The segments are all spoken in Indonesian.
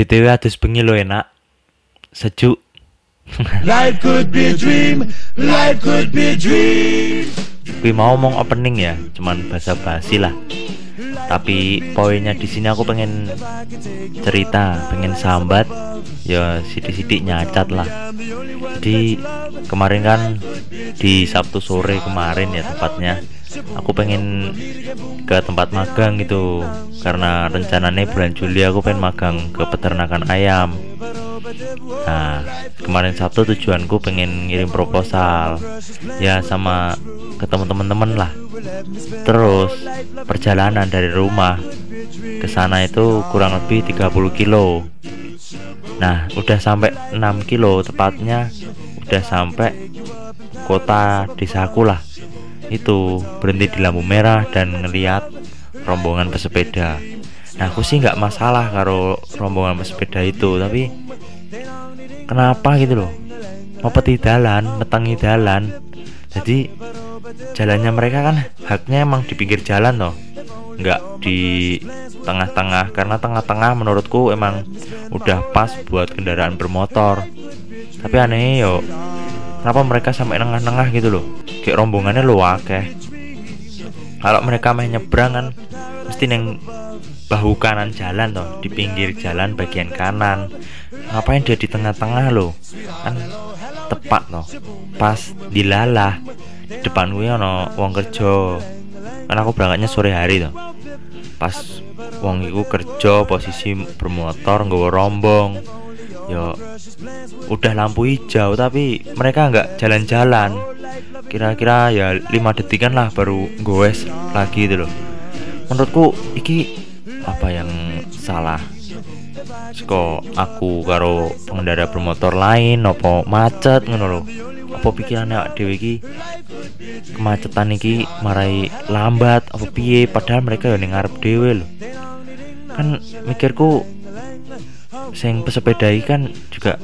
BTW adus bengi lo enak. Sejuk. Life could be a dream, life could be a dream. Tapi mau ngomong opening ya, cuman basa-basi lah. Tapi poinnya di sini aku pengen cerita, pengen sambat, ya sidik-sidik nyacat lah. Jadi kemarin kan di Sabtu sore kemarin ya tepatnya, aku pengen ke tempat magang gitu. Karena rencananya bulan Juli aku pengen magang ke peternakan ayam. Nah kemarin Sabtu tujuanku pengen ngirim proposal. Ya sama ke teman-teman lah. Terus perjalanan dari rumah ke sana itu kurang lebih 30 kilo. Nah udah sampai 6 kilo tepatnya. Udah sampai kota desaku lah itu berhenti di lampu merah dan ngeliat rombongan pesepeda nah aku sih nggak masalah kalau rombongan pesepeda itu tapi kenapa gitu loh? Mau peti jalan metangi jalan jadi jalannya mereka kan haknya emang di pinggir jalan loh nggak di tengah-tengah. Karena tengah-tengah menurutku emang udah pas buat kendaraan bermotor. Tapi aneh yo kenapa mereka sampai nengah-nengah gitu loh? Kayak rombongannya lo akeh. Kalau mereka main nyebrang kan mesti neng bahu kanan jalan toh di pinggir jalan bagian kanan. Ngapain dia di tengah-tengah lo kan tepat toh. Pas dilalah di depan gue ono wong kerja. Kan aku berangkatnya sore hari toh. Pas wong iku kerja posisi bermotor nggak rombong yo udah lampu hijau tapi mereka nggak jalan-jalan. Kira-kira ya lima detikan lah baru goes lagi itu loh. Menurutku iki apa yang salah? Sko aku karo pengendara bermotor lain opo macet ngono loh apa pikirannya awak dhewe iki kemacetan iki marai lambat apa piye? Padahal mereka ya ning ngarep dhewe lho. Kan mikirku sing pesepeda kan juga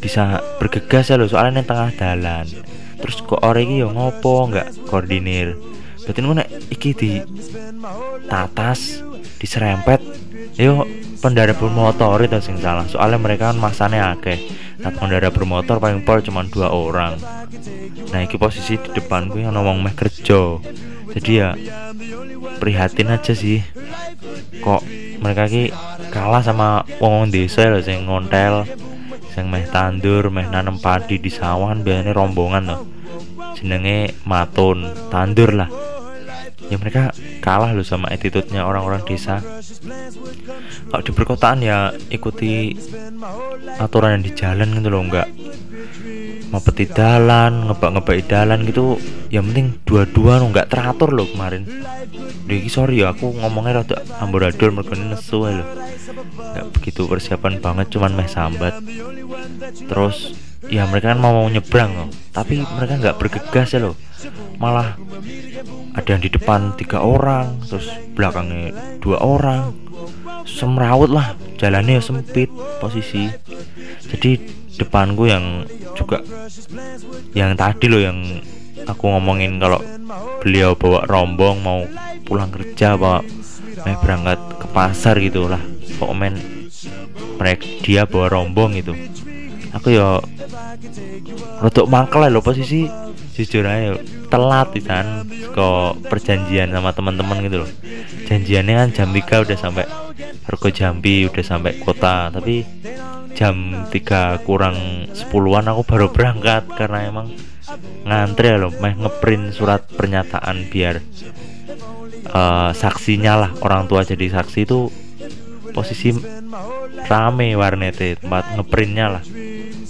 bisa bergegas ya loh soalnya yang tengah jalan terus kok orang ini yo ngopo nggak koordinir. Berarti nek iki di tatas diserempet yo pengendara bermotor itu sing salah. Soalnya mereka kan masanya akeh. Nah pengendara bermotor paling pol cuma dua orang. Nah iki posisi di depan gue yang ngomong meh kerja. Jadi ya prihatin aja sih. Kok mereka ki kalah sama wong desa loh sing ngontel sing meh tandur meh nanam padi di sawan biasanya rombongan loh jenenge matun tandur lah. Ya mereka kalah loh sama attitude-nya orang-orang desa. Kalau di perkotaan ya ikuti aturan yang di jalan gitu loh enggak peti jalan ngebak-ngebak jalan gitu. Yang penting dua-dua nggak teratur loh kemarin. Diki sorry ya aku ngomongnya rada amburadul mereka nesu loh nggak begitu persiapan banget cuman meh sambat. Terus ya mereka kan mau, mau nyebrang loh tapi mereka nggak bergegas ya loh malah ada yang di depan tiga orang terus belakangnya dua orang. Semrawut lah jalannya sempit posisi. Jadi depanku yang juga yang tadi loh yang aku ngomongin kalau beliau bawa rombong mau pulang kerja bawa eh berangkat ke pasar gitu lah men mereka dia bawa rombong gitu. Aku ya rodok mangkel loh posisi jujur aja telat kan kok perjanjian sama teman-teman gitu loh. Janjiannya kan jam 3 udah sampai Harga Jambi udah sampai kota tapi jam 3 kurang 10-an aku baru berangkat karena emang ngantri loh meh ngeprint surat pernyataan biar uh, saksinya lah orang tua jadi saksi itu posisi rame warnete tempat ngeprintnya lah.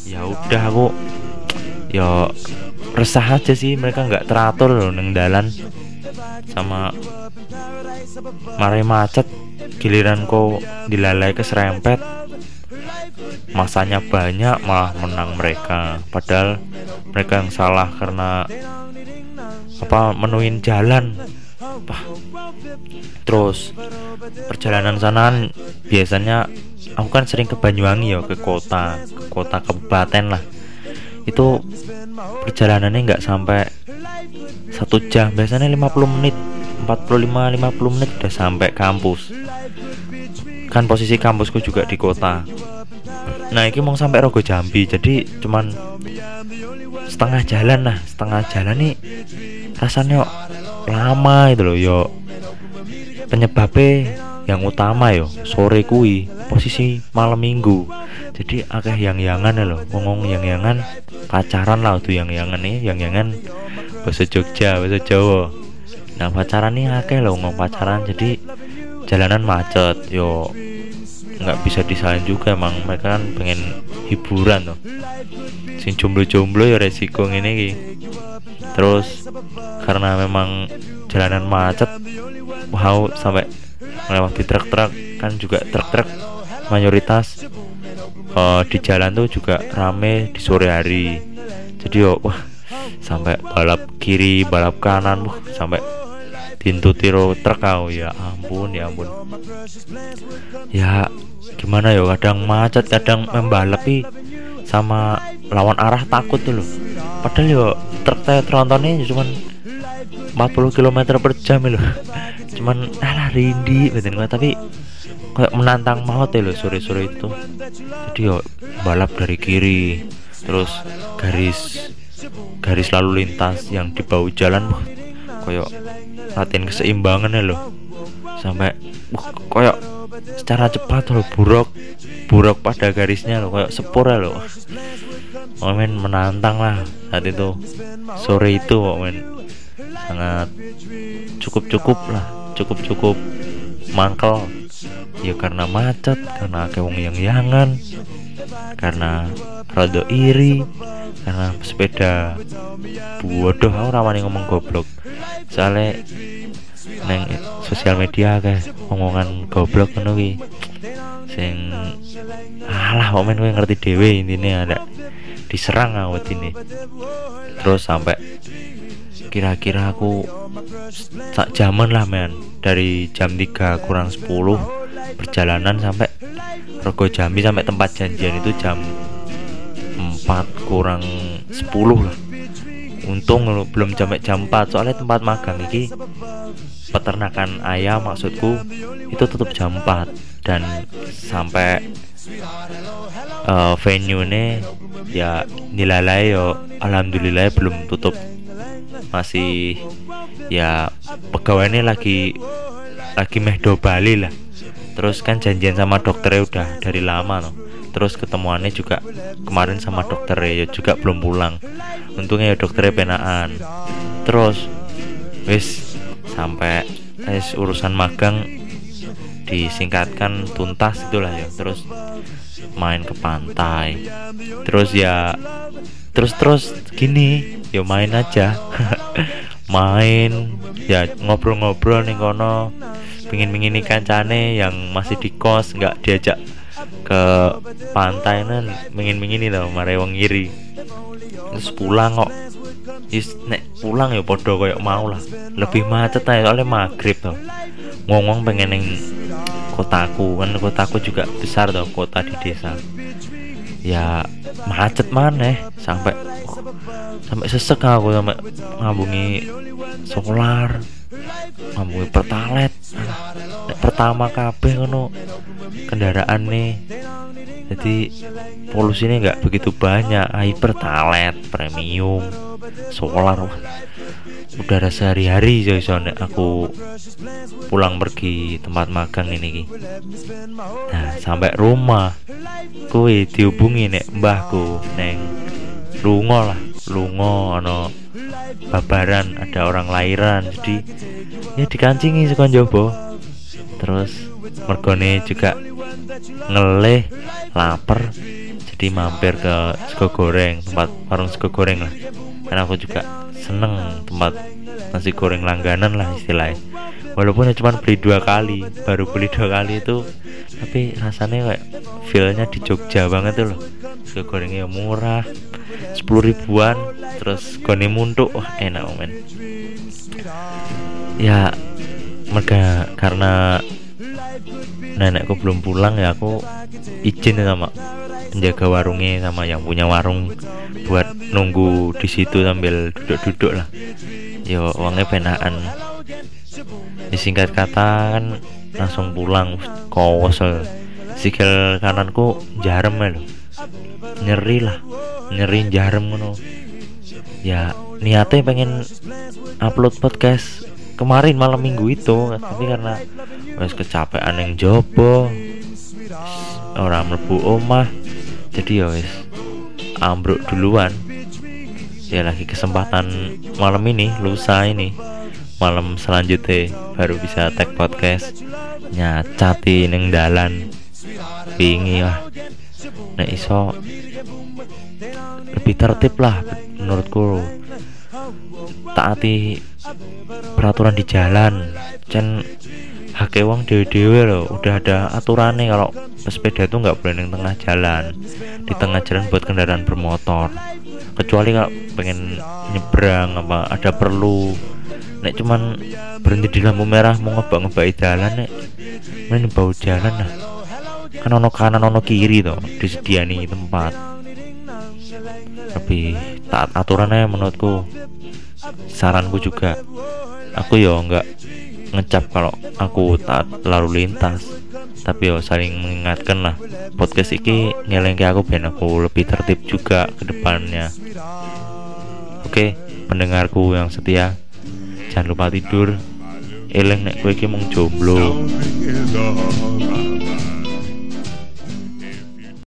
Ya udah aku ya resah aja sih mereka nggak teratur loh neng dalan sama marai macet giliran kau dilalai keserempet masanya banyak malah menang mereka. Padahal mereka yang salah karena apa menuin jalan. Apa terus perjalanan sana biasanya aku kan sering ke Banyuwangi ya ke kota ke kota kabupaten lah. Itu perjalanannya nggak sampai satu jam biasanya 50 menit 45 50 menit udah sampai kampus. Kan posisi kampusku juga di kota nah ini mau sampai Rogo Jambi. Jadi cuman setengah jalan lah. Setengah jalan nih rasanya lama itu loh yo. Penyebabnya yang utama yo sore kui posisi malam minggu. Jadi akeh yang yangan loh. Ngomong yang yangan pacaran lah tuh yang yangan nih. Yang yangan bahasa Jogja bahasa Jawa. Nah pacaran nih akeh loh ngomong pacaran. Jadi jalanan macet yo nggak bisa disalahin juga emang mereka kan pengen hiburan tuh. Sing jomblo-jomblo ya resiko ini ki terus karena memang jalanan macet mau sampai melewati truk-truk kan juga truk-truk mayoritas uh, di jalan tuh juga rame di sore hari. Jadi yo wah sampai balap kiri balap kanan wah sampai pintu tiro truk ya ampun ya ampun. Ya gimana ya? Kadang macet kadang membalapi sama lawan arah takut tuh loh. Padahal yo truk saya trontonnya cuman 40 km per jam loh. Cuman alah rindi betul tapi kayak menantang maut ya loh sore-sore itu. Jadi yo balap dari kiri terus garis garis lalu lintas yang di bawah jalan kayak latihan keseimbangan ya loh sampai wah, kayak secara cepat loh buruk. Buruk pada garisnya loh kayak sepur ya loh momen menantang lah. Saat itu sore itu momen sangat cukup cukup lah. Cukup cukup mangkel. Ya karena macet karena kewong yang yangan karena rada iri karena sepeda. Bodoh aku ramai ngomong goblok soalnya neng sosial media kayak omongan goblok ngono sing alah momen gue ngerti dewe intinya ada diserang awet ini terus sampai kira-kira aku sak jaman lah men. Dari jam 3 kurang 10 perjalanan sampai Rogo Jambi sampai tempat janjian itu jam 4 kurang 10 lah untung lu belum sampai jam 4 soalnya tempat magang ini peternakan ayam maksudku itu tutup jam 4 dan sampai uh, venue nya ya nilai yo alhamdulillah belum tutup. Masih ya pegawainya lagi lagi meh do Bali lah. Terus kan janjian sama dokternya udah dari lama loh terus ketemuannya juga kemarin sama dokter ya juga belum pulang. Untungnya ya dokternya penaan terus wis sampai es urusan magang disingkatkan tuntas itulah ya. Terus main ke pantai. Terus ya terus terus gini ya main aja. Main ya ngobrol-ngobrol nih kono. Pingin pingin kancane yang masih di kos nggak diajak ke pantai nan mingin mingin loh mare wong iri terus pulang kok. Is nek pulang ya podo koyok mau lah. Lebih macet aja soalnya maghrib tuh ngomong pengen neng kotaku kan kotaku juga besar tuh kota di desa ya macet mana sampai sampai sesek aku sampai ngabungi solar ngabungi pertalet. Nek pertama kabeh ngono kendaraan nih jadi polusinya nggak begitu banyak. Air pertalet premium solar. Udara sehari-hari soalnya aku pulang pergi tempat magang ini. Nah sampai rumah kue dihubungi nek mbahku neng lungo lah. Lungo ono babaran ada orang lahiran. Jadi ya dikancingi sekon jobo terus mergone juga ngeleh lapar. Jadi mampir ke sego goreng tempat warung sego goreng lah. Karena aku juga seneng tempat nasi goreng langganan lah istilahnya walaupun ya cuma beli dua kali baru beli dua kali itu tapi rasanya kayak feelnya di Jogja banget tuh loh. Sego gorengnya murah sepuluh ribuan terus goni muntuk wah enak men. Ya mereka karena nenekku belum pulang ya aku izin sama penjaga warungnya sama yang punya warung buat nunggu di situ sambil duduk-duduk lah. Yo uangnya penaan disingkat kata kan langsung pulang kosel. Sikil kananku jarem lho nyeri lah nyeri jarem ngono. Ya niatnya pengen upload podcast kemarin malam minggu itu tapi karena wes kecapean yang jobo orang mlebu omah jadi ya wes ambruk duluan. Ya lagi kesempatan malam ini lusa ini malam selanjutnya baru bisa tag podcast. Nyacati neng dalan. Pingi lah. Nek iso lebih tertib lah menurutku. Taati peraturan di jalan. Cen hake wong dewe-dewe loh udah ada aturannya kalau pesepeda itu nggak boleh di tengah jalan di tengah jalan buat kendaraan bermotor. Kecuali kalau pengen nyebrang apa ada perlu nek cuman berhenti di lampu merah mau ngebak ngebak jalan nek main bau jalan lah kan ono kanan ono kiri tuh disediani tempat. Lebih taat aturannya menurutku. Saranku juga aku ya nggak ngecap kalau aku taat lalu lintas. Tapi yo saling mengingatkan lah. Podcast ini ngeleng aku biar aku lebih tertib juga ke depannya. Oke pendengarku yang setia jangan lupa tidur. Eleng nek kowe iki mung jomblo